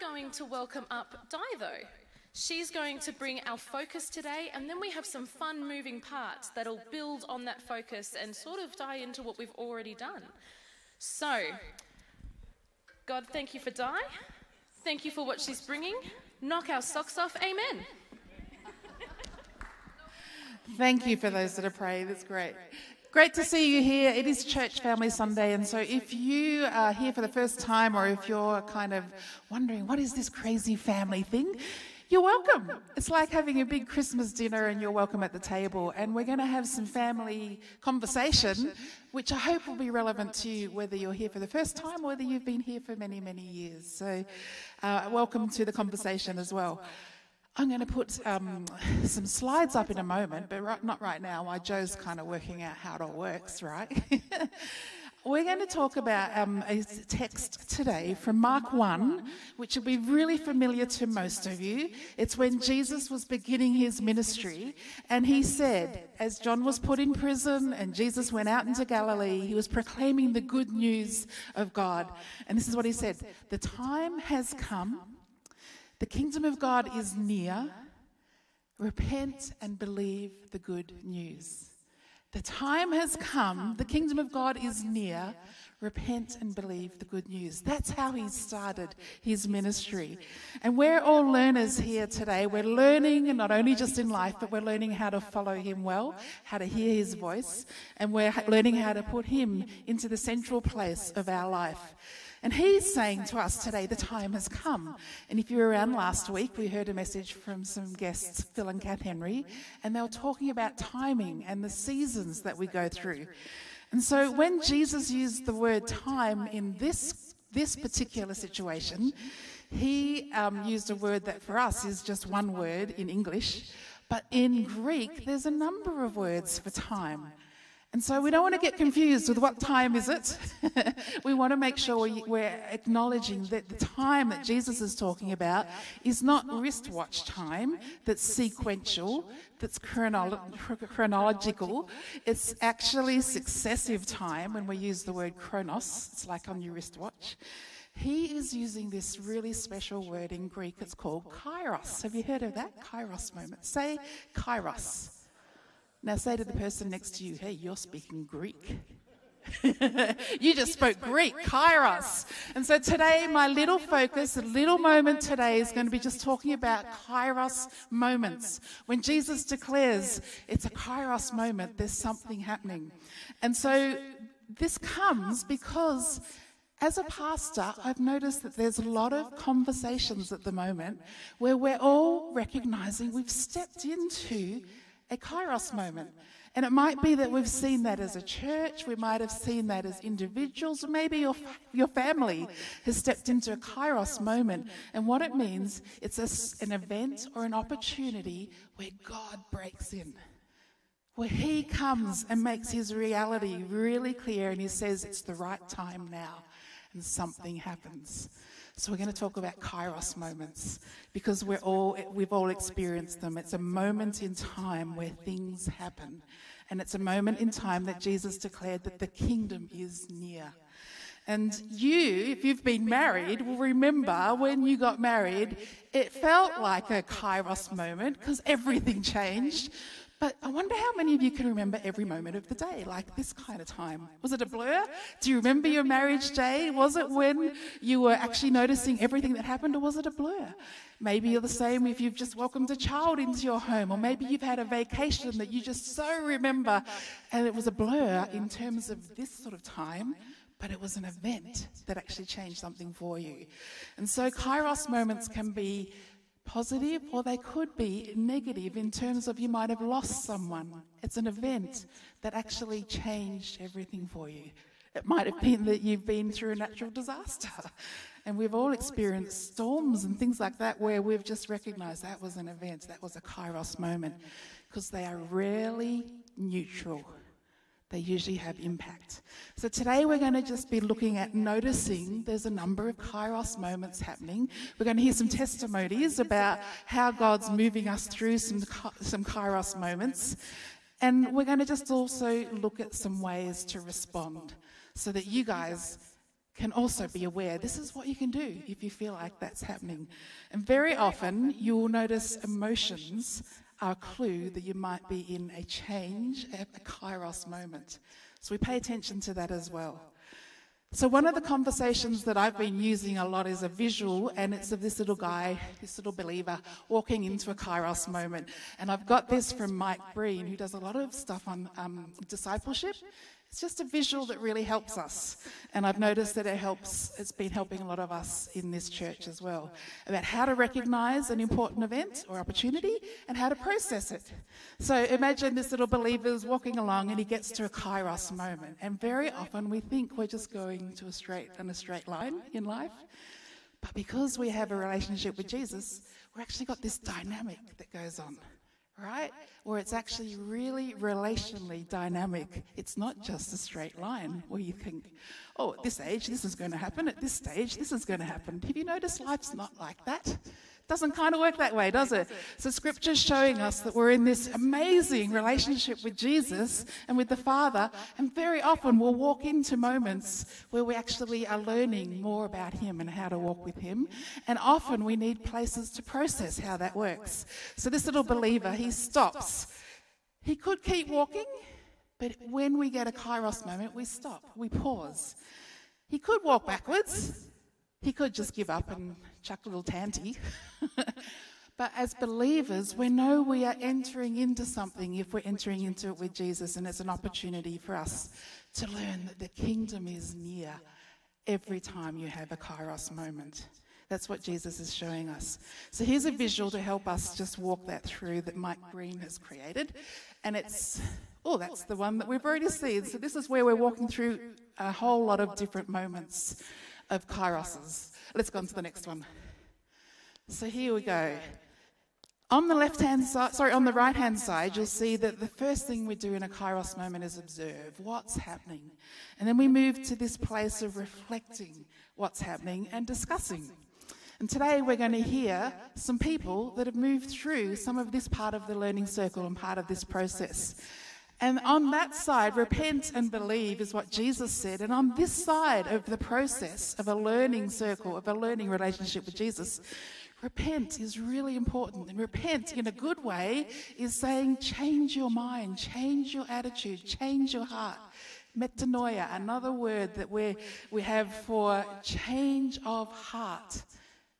going to welcome up Di, though. She's going to bring our focus today, and then we have some fun moving parts that'll build on that focus and sort of tie into what we've already done. So, God, thank you for Di. Thank you for what she's bringing. Knock our socks off. Amen. Thank you for those that have prayed. That's great. Great to see you here. It is Church Family Sunday, and so if you are here for the first time or if you're kind of wondering, what is this crazy family thing? You're welcome. It's like having a big Christmas dinner and you're welcome at the table. And we're going to have some family conversation, which I hope will be relevant to you whether you're here for the first time or whether you've been here for many, many years. So, uh, welcome to the conversation as well. I'm going to put um, some slides up in a moment, but right, not right now while Joe's kind of working out how it all works, right? We're going to talk about um, a text today from Mark 1, which will be really familiar to most of you. It's when Jesus was beginning his ministry, and he said, as John was put in prison and Jesus went out into Galilee, he was proclaiming the good news of God. And this is what he said The time has come the kingdom of God is near. Repent and believe the good news. The time has come. The kingdom of God is near. Repent and believe the good news. That's how he started his ministry. And we're all learners here today. We're learning, and not only just in life, but we're learning how to follow him well, how to hear his voice, and we're learning how to put him into the central place of our life. And he's saying to us today, the time has come. And if you were around last week, we heard a message from some guests, Phil and Kath Henry, and they were talking about timing and the seasons that we go through. And so when Jesus used the word time in this, this particular situation, he um, used a word that for us is just one word in English, but in Greek, there's a number of words for time. And so we don't want to get confused with what time is it. we want to make sure we're acknowledging that the time that Jesus is talking about is not wristwatch time, that's sequential, that's chronolo- chronological. It's actually successive time when we use the word chronos. It's like on your wristwatch. He is using this really special word in Greek. It's called kairos. Have you heard of that? Kairos moment. Say kairos. Now say to the person next to you, hey, you're speaking Greek. you just spoke Greek, kairos. And so today, my little focus, a little moment today, is going to be just talking about kairos moments. When Jesus declares it's a kairos moment, there's something happening. And so this comes because as a pastor, I've noticed that there's a lot of conversations at the moment where we're all recognizing we've stepped into a kairos moment. And it might be that we've seen that as a church, we might have seen that as individuals, or maybe your, your family has stepped into a kairos moment. And what it means, it's a, an event or an opportunity where God breaks in, where He comes and makes His reality really clear and He says it's the right time now, and something happens. So we're going to talk about kairos moments because we're all, we've all experienced them. It's a moment in time where things happen. And it's a moment in time that Jesus declared that the kingdom is near. And you, if you've been married, will remember when you got married, it felt like a kairos moment because everything changed. But I wonder how many of you can remember every moment of the day, like this kind of time. Was it a blur? Do you remember your marriage day? Was it when you were actually noticing everything that happened, or was it a blur? Maybe you're the same if you've just welcomed a child into your home, or maybe you've had a vacation that you just so remember, and it was a blur in terms of this sort of time but it was an event that actually changed something for you. And so, kairos moments can be positive or they could be negative in terms of you might have lost someone. It's an event that actually changed everything for you. It might have been that you've been through a natural disaster. And we've all experienced storms and things like that where we've just recognized that was an event, that was a kairos moment, because they are rarely neutral they usually have impact. So today we're going to just be looking at noticing there's a number of kairos moments happening. We're going to hear some testimonies about how God's moving us through some, some kairos moments. And we're going to just also look at some ways to respond so that you guys can also be aware this is what you can do if you feel like that's happening. And very often you'll notice emotions are a clue that you might be in a change, a kairos moment. So we pay attention to that as well. So, one of the conversations that I've been using a lot is a visual, and it's of this little guy, this little believer, walking into a kairos moment. And I've got this from Mike Breen, who does a lot of stuff on um, discipleship. It's just a visual that really helps us. And I've noticed that it helps, it's been helping a lot of us in this church as well about how to recognize an important event or opportunity and how to process it. So imagine this little believer is walking along and he gets to a kairos moment. And very often we think we're just going to a straight in a straight line in life. But because we have a relationship with Jesus, we've actually got this dynamic that goes on right? Where it's actually really relationally dynamic. It's not just a straight line where you think, oh, at this age, this is going to happen. At this stage, this is going to happen. Have you noticed life's not like that? Doesn't kind of work that way, does it? So scripture's showing us that we're in this amazing relationship with Jesus and with the Father, and very often we'll walk into moments where we actually are learning more about Him and how to walk with Him. And often we need places to process how that works. So this little believer, he stops. He could keep walking, but when we get a kairos moment, we stop, we pause. He could walk backwards, he could just give up and chuck a little tanty. but as believers, we know we are entering into something if we're entering into it with Jesus, and it's an opportunity for us to learn that the kingdom is near every time you have a kairos moment. That's what Jesus is showing us. So here's a visual to help us just walk that through that Mike Breen has created. And it's, oh, that's oh, the one that we've already seen. So this is where we're walking through a whole lot of different moments of kairoses. Let's go on to the next one. So here we go. On the left hand side, sorry, on the right hand side, you'll see that the first thing we do in a kairos moment is observe what's happening. And then we move to this place of reflecting what's happening and discussing. And today we're going to hear some people that have moved through some of this part of the learning circle and part of this process. And on that side, repent and believe is what Jesus said. And on this side of the process of a learning circle, of a learning relationship with Jesus, repent is really important. And repent in a good way is saying, change your mind, change your attitude, change your heart. Metanoia, another word that we we have for change of heart.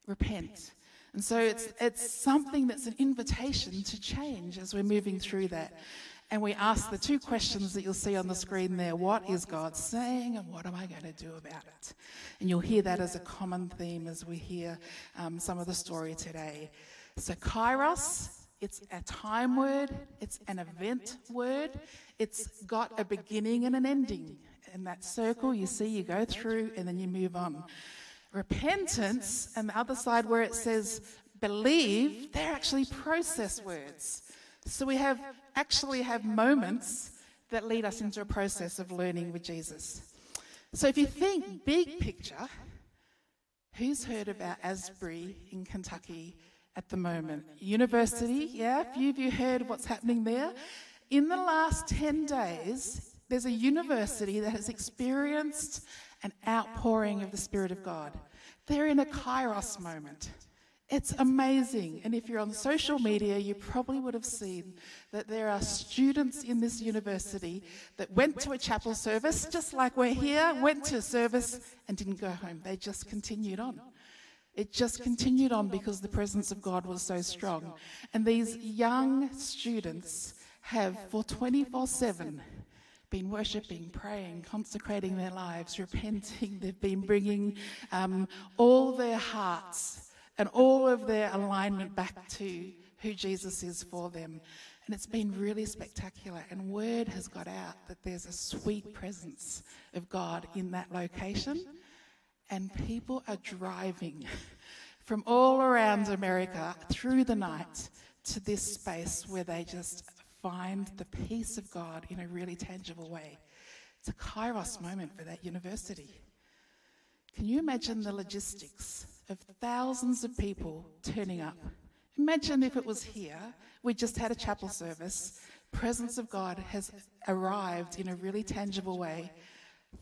Repent. And so it's, it's something that's an invitation to change as we're moving through that. And we ask the two questions that you'll see on the screen there what is God saying, and what am I going to do about it? And you'll hear that as a common theme as we hear um, some of the story today. So, kairos, it's a time word, it's an event word, it's got a beginning and an ending. In that circle, you see, you go through and then you move on. Repentance, and the other side where it says believe, they're actually process words. So we have actually have moments that lead us into a process of learning with Jesus. So if you think big picture, who's heard about Asbury in Kentucky at the moment? University, yeah? A few of you heard what's happening there. In the last 10 days, there's a university that has experienced an outpouring of the Spirit of God. They're in a kairos moment. It's amazing. And if you're on social media, you probably would have seen that there are students in this university that went to a chapel service, just like we're here, went to a service and didn't go home. They just continued on. It just continued on because the presence of God was so strong. And these young students have, for 24 7, been worshipping, praying, consecrating their lives, repenting. They've been bringing um, all their hearts and all of their alignment back to who Jesus is for them. And it's been really spectacular. And word has got out that there's a sweet presence of God in that location. And people are driving from all around America through the night to this space where they just find the peace of God in a really tangible way. It's a kairos moment for that university. Can you imagine the logistics of thousands of people turning up. Imagine if it was here, we just had a chapel service, presence of God has arrived in a really tangible way.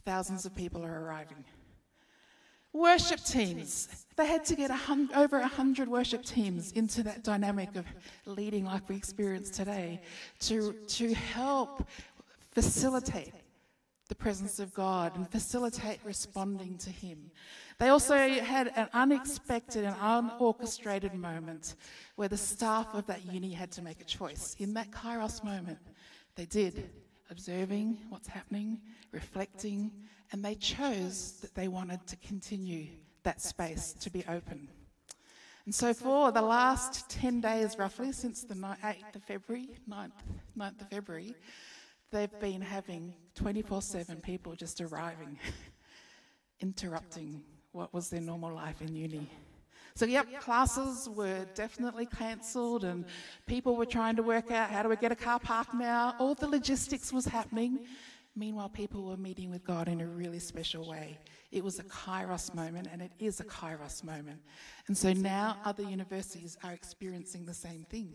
Thousands of people are arriving. Worship teams. They had to get a hun- over 100 worship teams into that dynamic of leading like we experience today to, to help facilitate the presence of God and facilitate responding to Him. They also had an unexpected and unorchestrated moment where the staff of that uni had to make a choice. In that Kairos moment, they did, observing what's happening, reflecting, and they chose that they wanted to continue that space to be open. And so, for the last 10 days, roughly, since the 8th of February, 9th, 9th of February, they've been having 24 7 people just arriving, interrupting what was their normal life in uni. So, yep, classes were definitely cancelled, and people were trying to work out how do we get a car park now. All the logistics was happening. Meanwhile, people were meeting with God in a really special way. It was a kairos moment, and it is a kairos moment. And so now other universities are experiencing the same thing.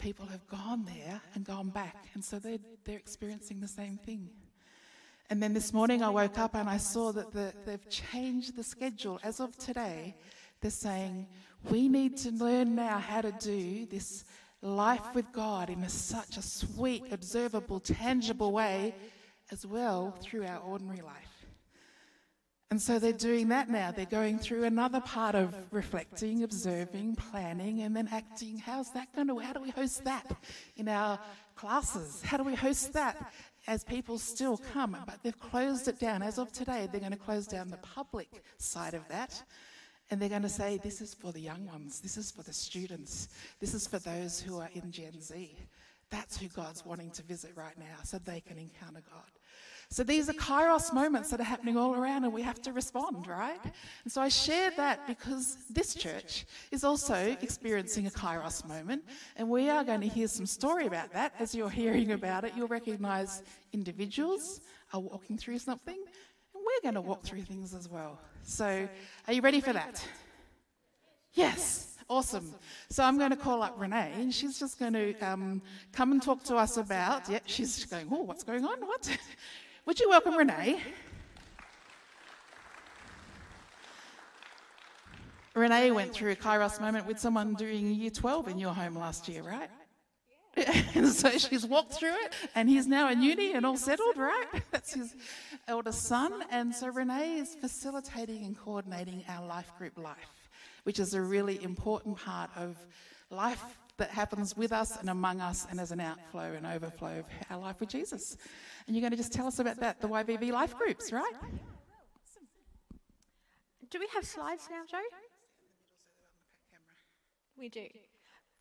People have gone there and gone back, and so they're, they're experiencing the same thing. And then this morning I woke up and I saw that the, they've changed the schedule. As of today, they're saying, we need to learn now how to do this life with God in a, such a sweet, observable, tangible way as well through our ordinary life. And so they're doing that now. They're going through another part of reflecting, observing, planning, and then acting. How's that going to, how do we host that in our classes? How do we host that as people still come? But they've closed it down. As of today, they're going to close down the public side of that and they're going to say, This is for the young ones, this is for the students, this is for those who are in Gen Z. That's who God's wanting to visit right now so they can encounter God. So these are kairos moments that are happening all around, and we have to respond, right? And so I share that because this church is also experiencing a kairos moment, and we are going to hear some story about that. As you're hearing about it, you'll recognize individuals are walking through something, and we're going to walk through things as well. So, are you ready for that? Yes. Awesome. So I'm going to call up Renee, and she's just going to um, come and talk to us about. Yeah, she's going. Oh, what's going on? What? Would you welcome Renee? Renee went through a Kairos moment with someone doing year 12 in your home last year, right? and so she's walked through it, and he's now in uni and all settled, right? That's his eldest son. And so Renee is facilitating and coordinating our life group life, which is a really important part of life that happens with us and among us and as an outflow and overflow of our life with Jesus. And you're going to just tell us about that, the YVV life groups, right? Do we have slides now, Joe? We do.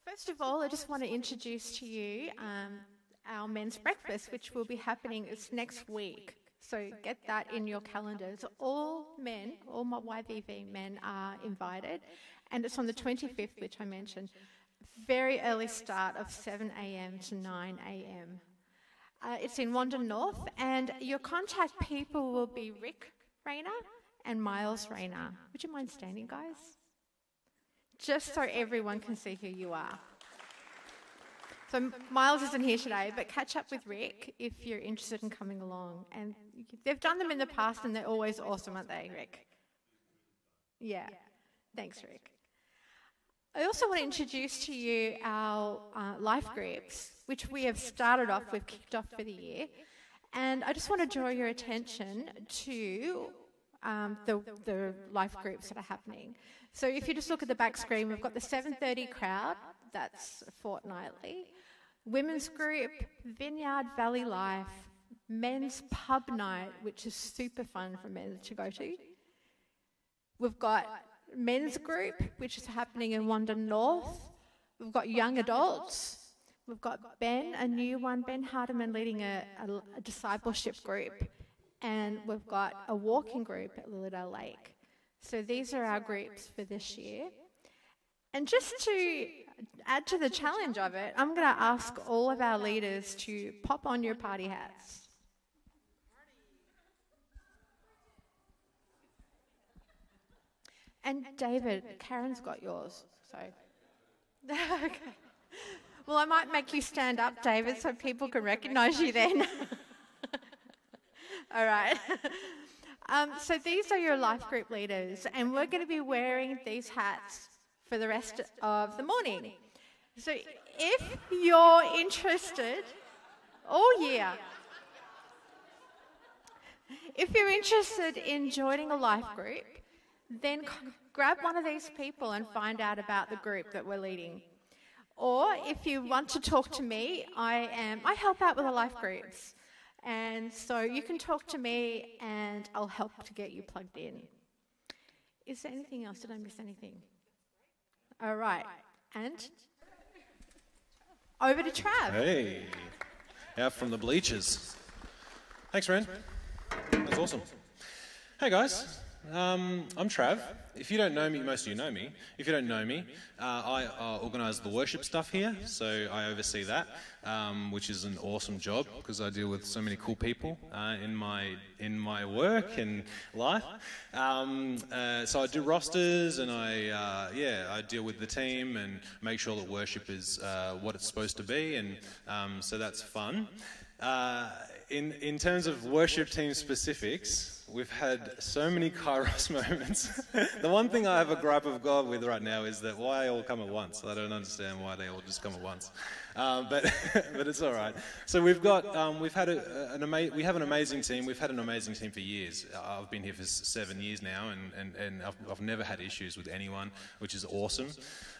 First of all, I just want to introduce to you um, our men's breakfast, which will be happening it's next week. So get that in your calendars. All men, all my YVV men are invited, and it's on the 25th, which I mentioned. Very early start of 7 a.m. to 9 a.m. Uh, it's in Wandin North, and your contact people will be Rick Rayner and Miles Rayner. Would you mind standing, guys? just so everyone can see who you are. So Miles isn't here today, but catch up with Rick if you're interested in coming along. And they've done them in the past, and they're always awesome, aren't they, Rick? Yeah. Thanks, Rick. I also want to introduce to you our uh, life groups, which we have started off, we've kicked off for the year. And I just want to draw your attention to um, the, the life groups that are happening. So if you just look at the back screen, we've got the 7.30 crowd, that's fortnightly. Women's group, Vineyard Valley Life, men's pub night, which is super fun for men to go to. We've got men's group, which is happening in Wandin North. We've got young adults. We've got Ben, a new one, Ben Hardiman leading a, a, a discipleship group. And we've got a walking group at Lilydale Lake. So these are our groups for this year. And just to add to the challenge of it, I'm going to ask all of our leaders to pop on your party hats. And David, Karen's got yours. So, okay. Well, I might make you stand up, David, so people can recognise you then. All right. Um, so these are your life group leaders, and we're going to be wearing these hats for the rest of the morning. So if you're interested, all year, if you're interested in joining a life group, then grab one of these people and find out about the group that we're leading. Or if you want to talk to me, I am I help out with the life groups. And so you can talk to me and I'll help to get you plugged in. Is there anything else? Did I miss anything? All right. And over to Trav. Hey, out from the bleachers. Thanks, Ren. That's awesome. Hey, guys. Um, I'm Trav. If you don't know me, most of you know me. If you don't know me, uh, I uh, organise the worship stuff here, so I oversee that, um, which is an awesome job because I deal with so many cool people uh, in my in my work and life. Um, uh, so I do rosters and I uh, yeah I deal with the team and make sure that worship is uh, what it's supposed to be, and um, so that's fun. In, in terms of worship team specifics, we've had so many kairos moments. the one thing I have a gripe of God with right now is that why they all come at once. I don't understand why they all just come at once. Um, but, but it's all right. So we've got, um, we've had a, an ama- we have an amazing team. We've had an amazing team for years. I've been here for seven years now, and, and, and I've, I've never had issues with anyone, which is awesome.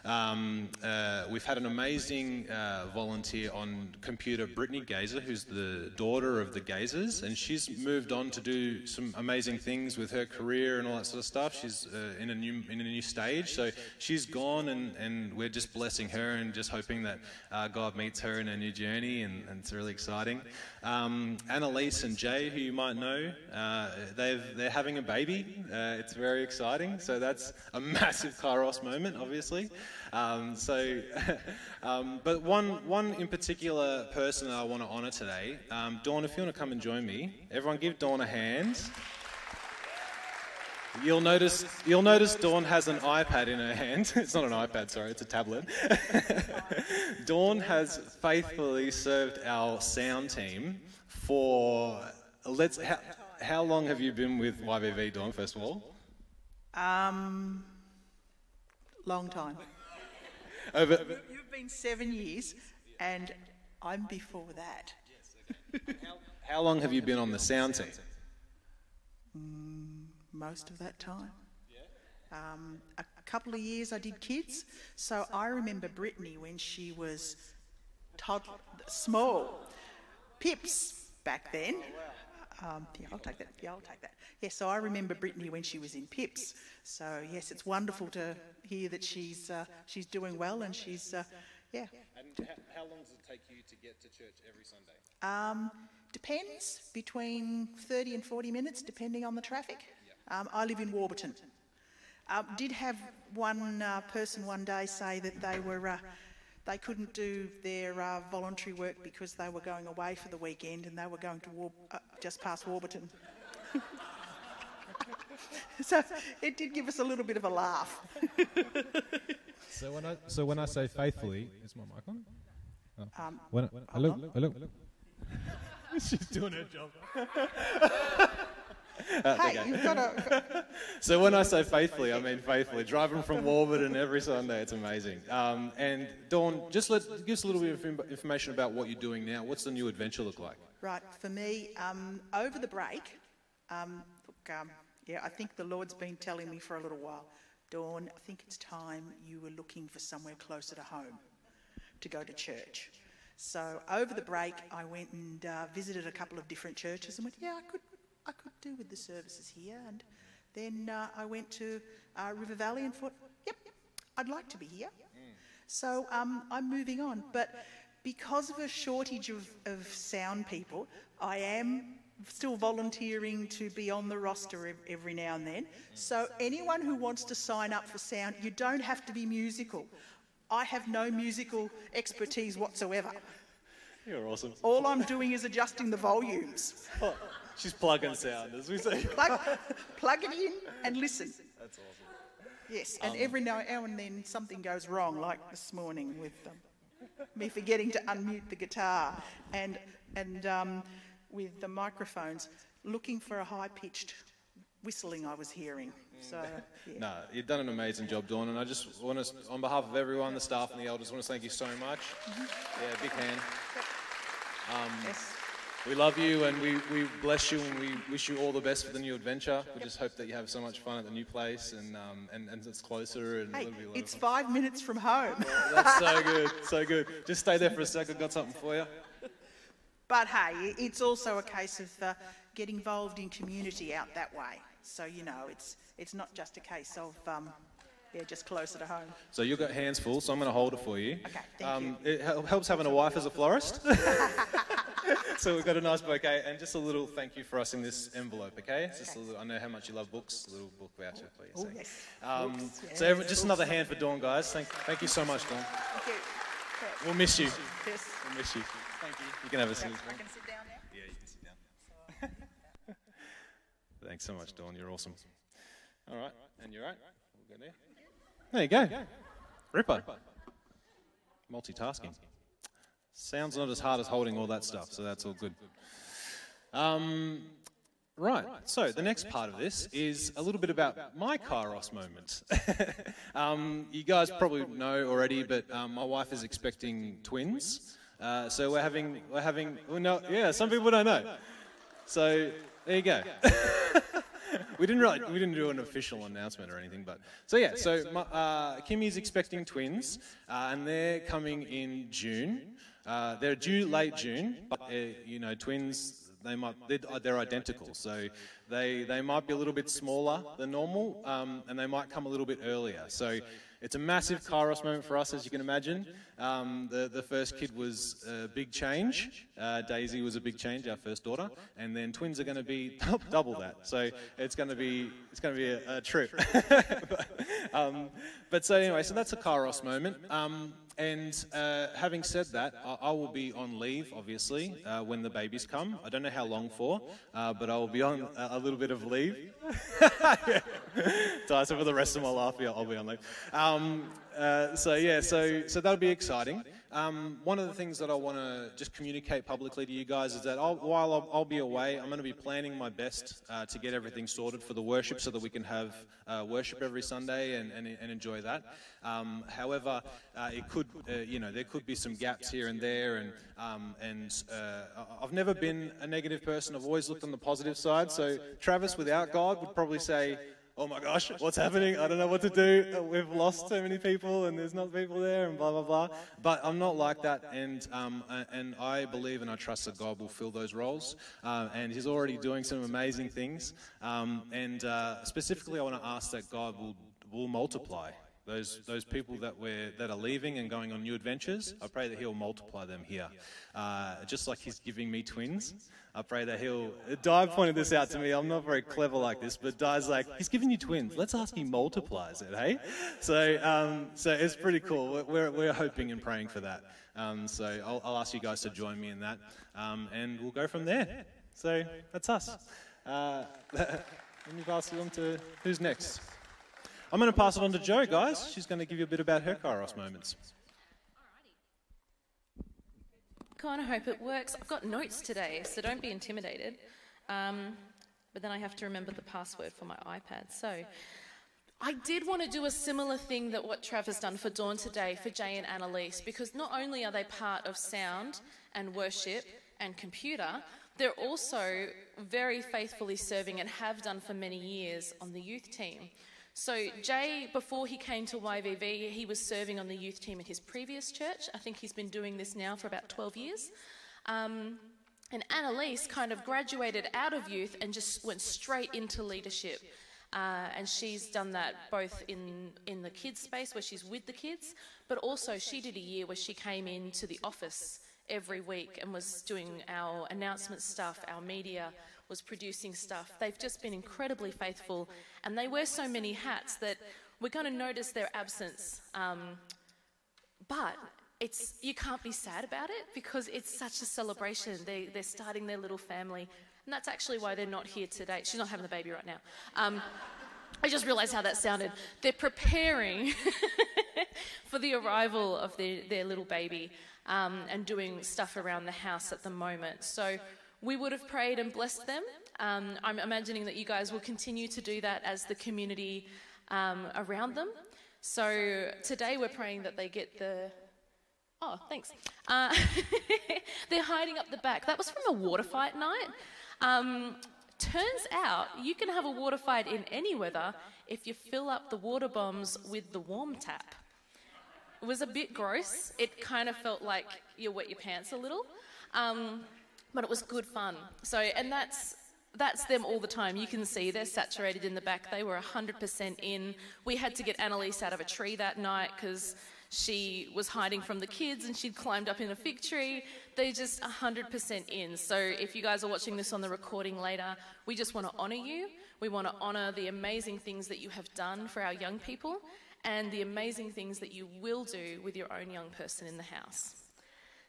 Um, uh, we've had an amazing uh, volunteer on computer, Brittany Gazer, who's the daughter of the Gazers, and she's moved on to do some amazing things with her career and all that sort of stuff. She's uh, in a new in a new stage, so she's gone, and, and we're just blessing her and just hoping that uh, Meets her in a new journey, and, and it's really exciting. Um, Annalise and Jay, who you might know, uh, they've they're having a baby. Uh, it's very exciting, so that's a massive Kairos moment, obviously. Um, so, um, but one, one in particular person that I want to honour today, um, Dawn, if you want to come and join me, everyone give Dawn a hand. You'll notice, you'll notice Dawn has an iPad in her hand. It's not an iPad, sorry, it's a tablet. Dawn has faithfully served our sound team for, let's, how, how long have you been with YVV, Dawn, first of all? Um, long time. Over, You've been seven years, and I'm before that. how long have you been on the sound team? Most of that time. Um, a couple of years I did kids, so I remember Brittany when she was toddler, small. Pips back then. Um, yeah, I'll take that. Yeah, I'll take that. Yeah, so I remember Brittany when she was in Pips. So yes, it's wonderful to hear that she's uh, she's doing well and she's uh, yeah. And how, long does it take you to get to church every Sunday? Um, depends between 30 and 40 minutes, depending on the traffic. Um, I live in Warburton. Um, did have one uh, person one day say that they were uh, they couldn't do their uh, voluntary work because they were going away for the weekend and they were going to War- uh, just past Warburton. so it did give us a little bit of a laugh. So when I so when I say faithfully, is my mic on? Oh. Um, When, I- hello, hello. She's doing her job. Hey, you've got to. So when I say faithfully, I mean faithfully. Driving from Warburton every Sunday, it's amazing. Um, and Dawn, just let, give us a little bit of information about what you're doing now. What's the new adventure look like? Right, for me, um, over the break, um, look, um, yeah, I think the Lord's been telling me for a little while, Dawn, I think it's time you were looking for somewhere closer to home to go to church. So over the break, I went and uh, visited a couple of different churches and went, yeah, I could, I could do with the services here. And then uh, I went to uh, River Valley and thought, yep, I'd like to be here. So um, I'm moving on. But because of a shortage of, of sound people, I am still volunteering to be on the roster every now and then. So anyone who wants to sign up for sound, you don't have to be musical. I have no musical expertise whatsoever. You're awesome. All I'm doing is adjusting the volumes. She's plugging sound, as we say. Plug, plug it in and listen. That's awesome. Yes, and every now and then something goes wrong, like this morning with um, me forgetting to unmute the guitar and, and um, with the microphones, looking for a high pitched whistling I was hearing. So, yeah. No, you've done an amazing job, Dawn, and I just want to, on behalf of everyone, the staff and the elders, want to thank you so much. Yeah, big hand. Yes. We love you and we, we bless you and we wish you all the best for the new adventure. We just hope that you have so much fun at the new place and um, and, and it's closer and Hey, be a lot of it's five minutes from home. That's so good, so good. Just stay there for a sec. I've got something for you. But hey, it's also a case of uh, get involved in community out that way. So, you know, it's, it's not just a case of, um, yeah, just closer to home. So you've got hands full, so I'm going to hold it for you. Okay, thank you. It helps having a wife as a florist. so we've got a nice bouquet and just a little thank you for us in this envelope, okay? It's Just a little, I know how much you love books. A little book voucher for you. Oh, so. yes. Um, Books, so every, just another hand for Dawn, guys. Thank, thank you so much, Dawn. Thank you. We'll miss you. Yes. We'll miss you. Thank you. You can have a seat. I can sit down now. Yeah, you can sit down. Thanks so much, Dawn. You're awesome. All right, and you're right. We'll go there. There you go. Ripper. Multitasking. Sounds not as hard as holding all that stuff, so that's all good. Um, right, so the next part of this is a little bit about my Kairos moment. um, you guys probably know already, but um, my wife is expecting twins. Uh, so we're having, we're having, well, no, yeah, some people don't know. So there you go. we didn't really, we didn't do an official announcement or anything, but so yeah. So my, uh, Kimmy's expecting twins, uh, and they're coming in June. Uh, they're due late June, but uh, you know, twins they might they're, they're identical, so they they might be a little bit smaller than normal, um, and they might come a little bit earlier. So. It's a massive Kairos moment for us, as you can imagine. Um, the, the first kid was a big change. Uh, Daisy was a big change, our first daughter, and then twins are going to be double that. So it's going to be it's going to be a, a trip. but, um, but so anyway, so that's a Kairos moment. Um, and uh, having said that, I, I will be on leave, obviously, uh, when the babies come. I don't know how long for, uh, but I will be on a little bit of leave. so, so for the rest of my life, yeah, I'll be on leave. Um, uh, so yeah, so so that'll be exciting. Um, one of the things that I want to just communicate publicly to you guys is that I'll, while I'll, I'll, be away, I'm going to be planning my best uh, to get everything sorted for the worship, so that we can have uh, worship every Sunday and, and, and enjoy that. Um, however, uh, it could, uh, you know, there could be some gaps here and there, and um, and uh, I've never been a negative person. I've always looked on the positive side. So Travis, without God, would probably say oh my gosh, what's happening? I don't know what to do. Uh, We've lost so many people and there's not people there and blah, blah, blah. But I'm not like that. And, um, and I believe and I trust that God will fill those roles. Uh, and He's already doing some amazing things. Um, and uh, specifically, I want to ask that God will, will multiply. Those, those people that, we're, that are leaving and going on new adventures, I pray that He'll multiply them here. Uh, just like He's giving me twins, I pray that He'll. Di pointed this out to me. I'm not very clever like this, but Di's like, He's giving you twins. Let's ask He multiplies it, hey? So, um, so it's pretty cool. We're, we're, hoping and praying for that. Um, so I'll, I'll ask you guys to join me in that, um, and we'll go from there. So that's us. Uh, let me pass on to who's next. I'm going to pass it on to Jo, guys. She's going to give you a bit about her Kairos moments. Kind of hope it works. I've got notes today, so don't be intimidated. Um, but then I have to remember the password for my iPad. So I did want to do a similar thing that what Trav has done for Dawn today for Jay and Annalise, because not only are they part of sound and worship and computer, they're also very faithfully serving and have done for many years on the youth team. So, Jay, before he came to YVV, he was serving on the youth team at his previous church. I think he's been doing this now for about 12 years. Um, and Annalise kind of graduated out of youth and just went straight into leadership. Uh, and she's done that both in, in the kids' space where she's with the kids, but also she did a year where she came into the office every week and was doing our announcement stuff, our media, was producing stuff. They've just been incredibly faithful, and they wear so many hats that we're going to notice their absence. Um, but it's you can't be sad about it because it's such a celebration. They, they're starting their little family, and that's actually why they're not here today. She's not having the baby right now. Um, I just realised how that sounded. They're preparing for the arrival of their, their little baby um, and doing stuff around the house at the moment. So we would have prayed and blessed them. Um, I'm imagining that you guys will continue to do that as the community um, around them. So today we're praying that they get the. Oh, thanks. Uh, they're hiding up the back. That was from a water fight night. Um, turns out you can have a water fight in any weather if you fill up the water bombs with the warm tap. It was a bit gross. It kind of felt like you wet your pants a little. Um, but it was good fun. So, and that's that's them all the time. You can see they're saturated in the back. They were 100% in. We had to get Annalise out of a tree that night because she was hiding from the kids and she'd climbed up in a fig tree. They're just 100% in. So if you guys are watching this on the recording later, we just want to honour you. We want to honour the amazing things that you have done for our young people and the amazing things that you will do with your own young person in the house.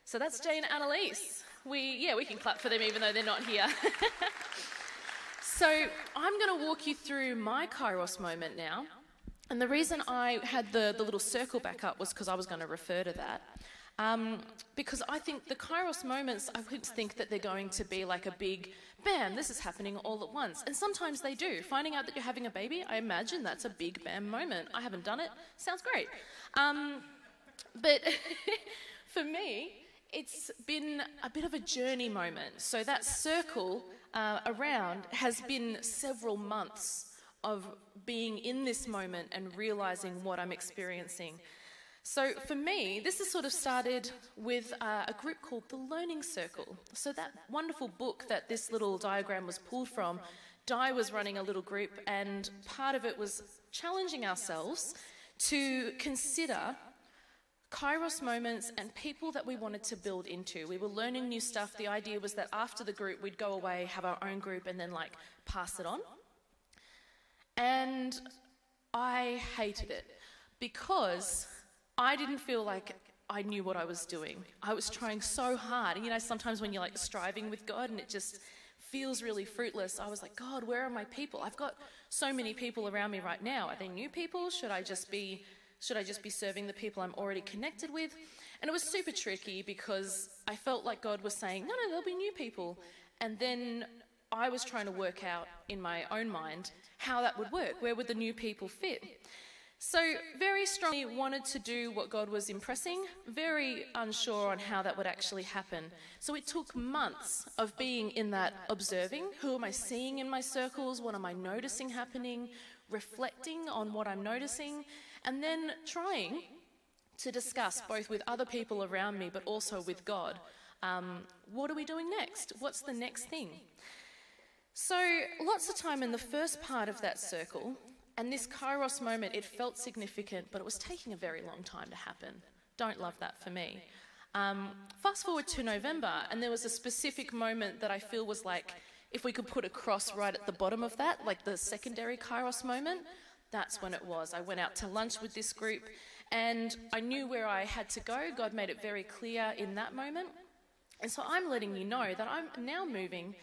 So that's Jane Annalise we, yeah, we can clap for them even though they're not here. so I'm going to walk you through my Kairos moment now. And the reason I had the, the little circle back up was because I was going to refer to that. Um, because I think the Kairos moments, I would think that they're going to be like a big, bam, this is happening all at once. And sometimes they do. Finding out that you're having a baby, I imagine that's a big bam moment. I haven't done it, sounds great. Um, but for me, it's been a bit of a journey moment. So that circle uh, around has been several months of being in this moment and realizing what I'm experiencing. So for me, this has sort of started with uh, a group called the Learning Circle. So that wonderful book that this little diagram was pulled from, Di was running a little group, and part of it was challenging ourselves to consider Kairos moments and people that we wanted to build into. We were learning new stuff. The idea was that after the group, we'd go away, have our own group, and then like pass it on. And I hated it because I didn't feel like I knew what I was doing. I was trying so hard. And you know, sometimes when you're like striving with God and it just feels really fruitless, I was like, God, where are my people? I've got so many people around me right now. Are they new people? Should I just be should I just be serving the people I'm already connected with? And it was super tricky because I felt like God was saying, no, no, there'll be new people. And then I was trying to work out in my own mind how that would work. Where would the new people fit? So, very strongly wanted to do what God was impressing, very unsure on how that would actually happen. So, it took months of being in that observing who am I seeing in my circles? What am I noticing happening? Reflecting on what I'm noticing, and then trying to discuss both with other people around me but also with God um, what are we doing next? What's the next thing? So, lots of time in the first part of that circle, and this Kairos moment, it felt significant, but it was taking a very long time to happen. Don't love that for me. Um, fast forward to November, and there was a specific moment that I feel was like, if we could put a cross right at the bottom of that, like the secondary Kairos moment, that's when it was. I went out to lunch with this group and I knew where I had to go. God made it very clear in that moment. And so I'm letting you know that I'm now moving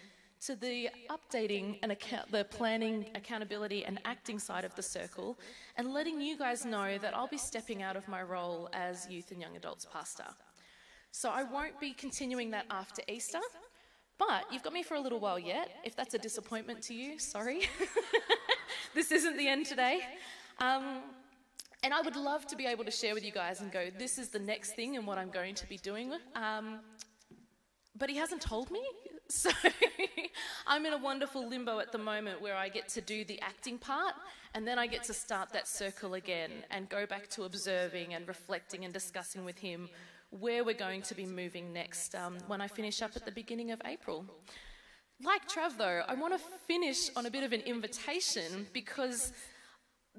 to the updating and account, the planning, accountability, and acting side of the circle, and letting you guys know that I'll be stepping out of my role as youth and young adults pastor. So I won't be continuing that after Easter, but you've got me for a little while yet. If that's a disappointment to you, sorry. this isn't the end today. Um, and I would love to be able to share with you guys and go, this is the next thing and what I'm going to be doing. Um, but he hasn't told me. So I'm in a wonderful limbo at the moment where I get to do the acting part and then I get to start that circle again and go back to observing and reflecting and discussing with him where we're going to be moving next um, when I finish up at the beginning of April. Like Trav, though, I want to finish on a bit of an invitation because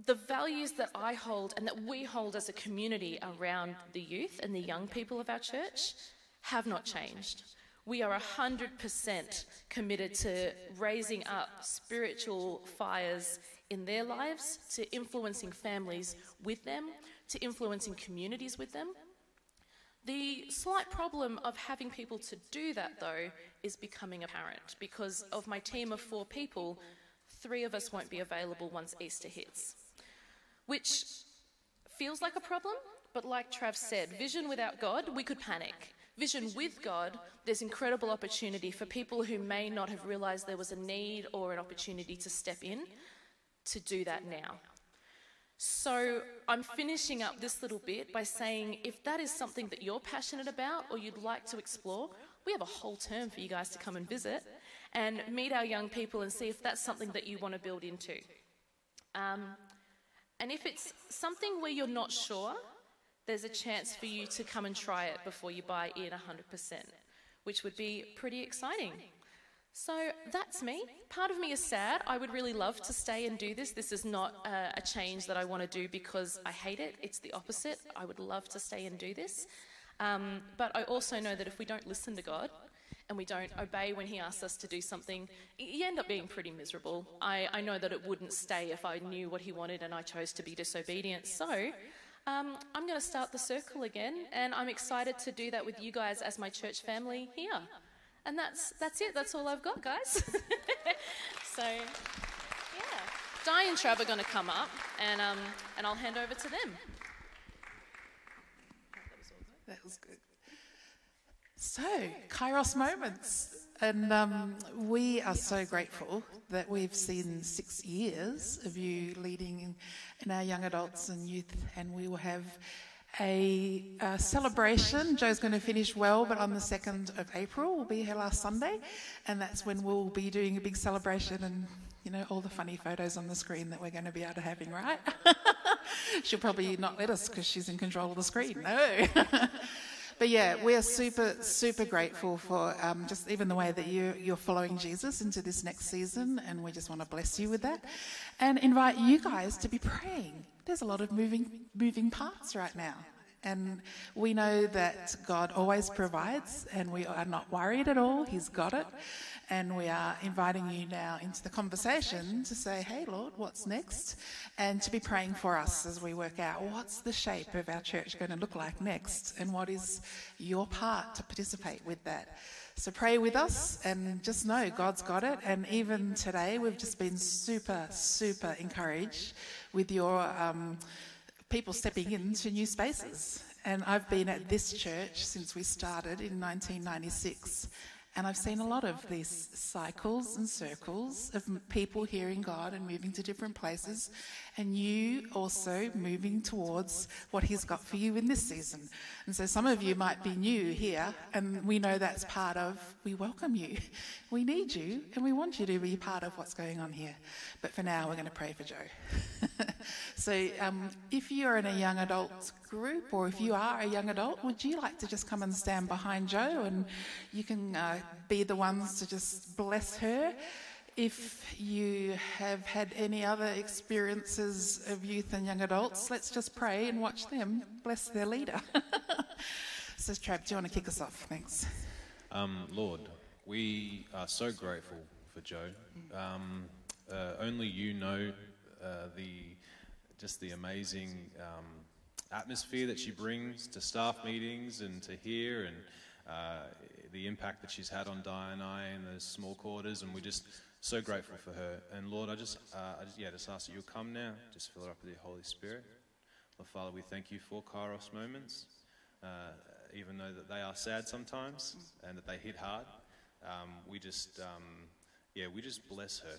the values that I hold and that we hold as a community around the youth and the young people of our church have not changed. We are 100% committed to raising up spiritual fires in their lives, to influencing families with them, to influencing communities with them. The slight problem of having people to do that, though, is becoming apparent because of my team of four people, three of us won't be available once Easter hits. Which feels like a problem, but like Trav said, vision without God, we could panic. Vision with God, there's incredible opportunity for people who may not have realized there was a need or an opportunity to step in to do that now. So I'm finishing up this little bit by saying if that is something that you're passionate about or you'd like to explore, we have a whole term for you guys to come and visit and meet our young people and see if that's something that you want to build into. Um, and if it's something where you're not sure, there's a chance for you to come and try it before you buy in 100%, which would be pretty exciting. So that's me. Part of me is sad. I would really love to stay and do this. This is not a, a, change that I want to do because I hate it. It's the opposite. I would love to stay and do this. Um, but I also know that if we don't listen to God and we don't obey when He asks us to do something, you end up being pretty miserable. I, I know that it wouldn't stay if I knew what He wanted and I chose to be disobedient. So um, I'm going to start the circle again, and I'm excited to do that with you guys as my church family here. And that's, that's it. That's all I've got, guys. so, yeah. Di and Trav are going to come up, and, um, and I'll hand over to them. That was good. So, Kairos moments. And um, we are so grateful that we've seen six years of you leading in, in our young adults and youth, and we will have a, a celebration. Joe's going to finish well, but on the 2nd of April will be her last Sunday, and that's when we'll be doing a big celebration and, you know, all the funny photos on the screen that we're going to be able to having, right? She'll probably not let us because she's in control of the screen. No. but yeah, we are super, super grateful for um, just even the way that you, you're following Jesus into this next season, and we just want to bless you with that and invite you guys to be praying there's a lot of moving, moving parts right now. And we know that God always provides, and we are not worried at all. He's got it. And we are inviting you now into the conversation to say, Hey, Lord, what's next? And to be praying for us as we work out what's the shape of our church going to look like next, and what is your part to participate with that. So pray with us and just know God's got it. And even today, we've just been super, super encouraged with your um, people stepping into new spaces. And I've been at this church since we started in 1996. And I've seen a lot of these cycles and circles of people hearing God and moving to different places, and you also moving towards what He's got for you in this season. And so some of you might be new here, and we know that's part of, we welcome you. We need you, and we want you to be part of what's going on here. But for now, we're going to pray for Joe. so um, if you're in a young adult group, or if you are a young adult, would you like to just come and stand behind Joe and you can uh, be the ones to just bless her? If you have had any other experiences of youth and young adults, let's just pray and watch them bless their leader. Says Trav, do you want to kick us off? Thanks. Um, Lord, we are so grateful for Joe. Um, uh, only you know uh, the just the amazing um, atmosphere that she brings to staff meetings and to here, and uh, the impact that she's had on Di and I in those small quarters, and we're just so grateful for her. And Lord, I just, uh, I just, yeah, just ask that you'll come now, just fill her up with your Holy Spirit. Lord Father, we thank you for Kairos moments, uh, even though that they are sad sometimes and that they hit hard. Um, we just, um, yeah, we just bless her.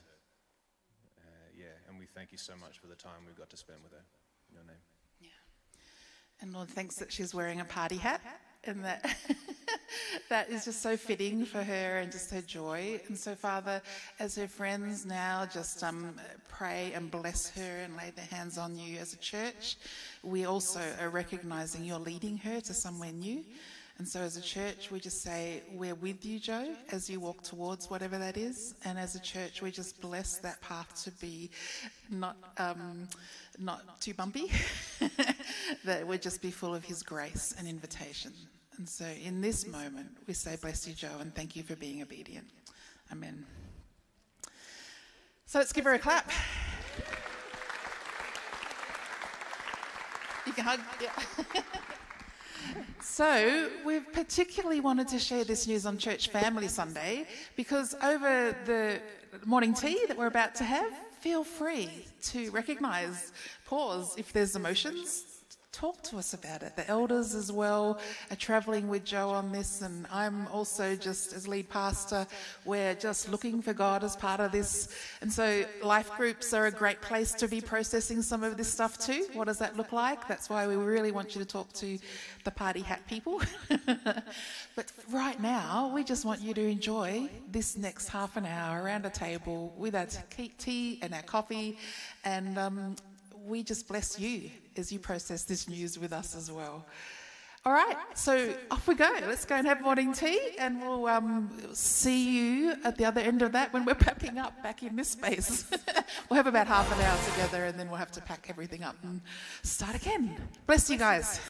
Uh, yeah, and we thank you so much for the time we've got to spend with her. In your name. Yeah. And Lord, thanks that she's wearing a party hat and that that is just so fitting for her and just her joy. And so, Father, as her friends now just um, pray and bless her and lay their hands on you as a church, we also are recognizing you're leading her to somewhere new. And so, as a church, we just say, We're with you, Joe, as you walk towards whatever that is. And as a church, we just bless that path to be not, um, not too bumpy, that would just be full of His grace and invitation. And so, in this moment, we say, Bless you, Joe, and thank you for being obedient. Amen. So, let's give her a clap. You can hug, yeah. So, we've particularly wanted to share this news on Church Family Sunday because over the morning tea that we're about to have, feel free to recognise, pause if there's emotions, talk to us about it. The elders as well are travelling with Joe on this, and I'm also just as lead pastor, we're just looking for God as part of this. And so life groups are a great place to be processing some of this stuff too. What does that look like? That's why we really want you to talk to the party hat people. but right now, we just want you to enjoy this next half an hour around a table with our tea and our coffee, and um, we just bless you as you process this news with us as well. All right, so off we go. Let's go and have morning tea, and we'll um, see you at the other end of that when we're packing up back in this space. we'll have about half an hour together, and then we'll have to pack everything up and start again. Bless you guys.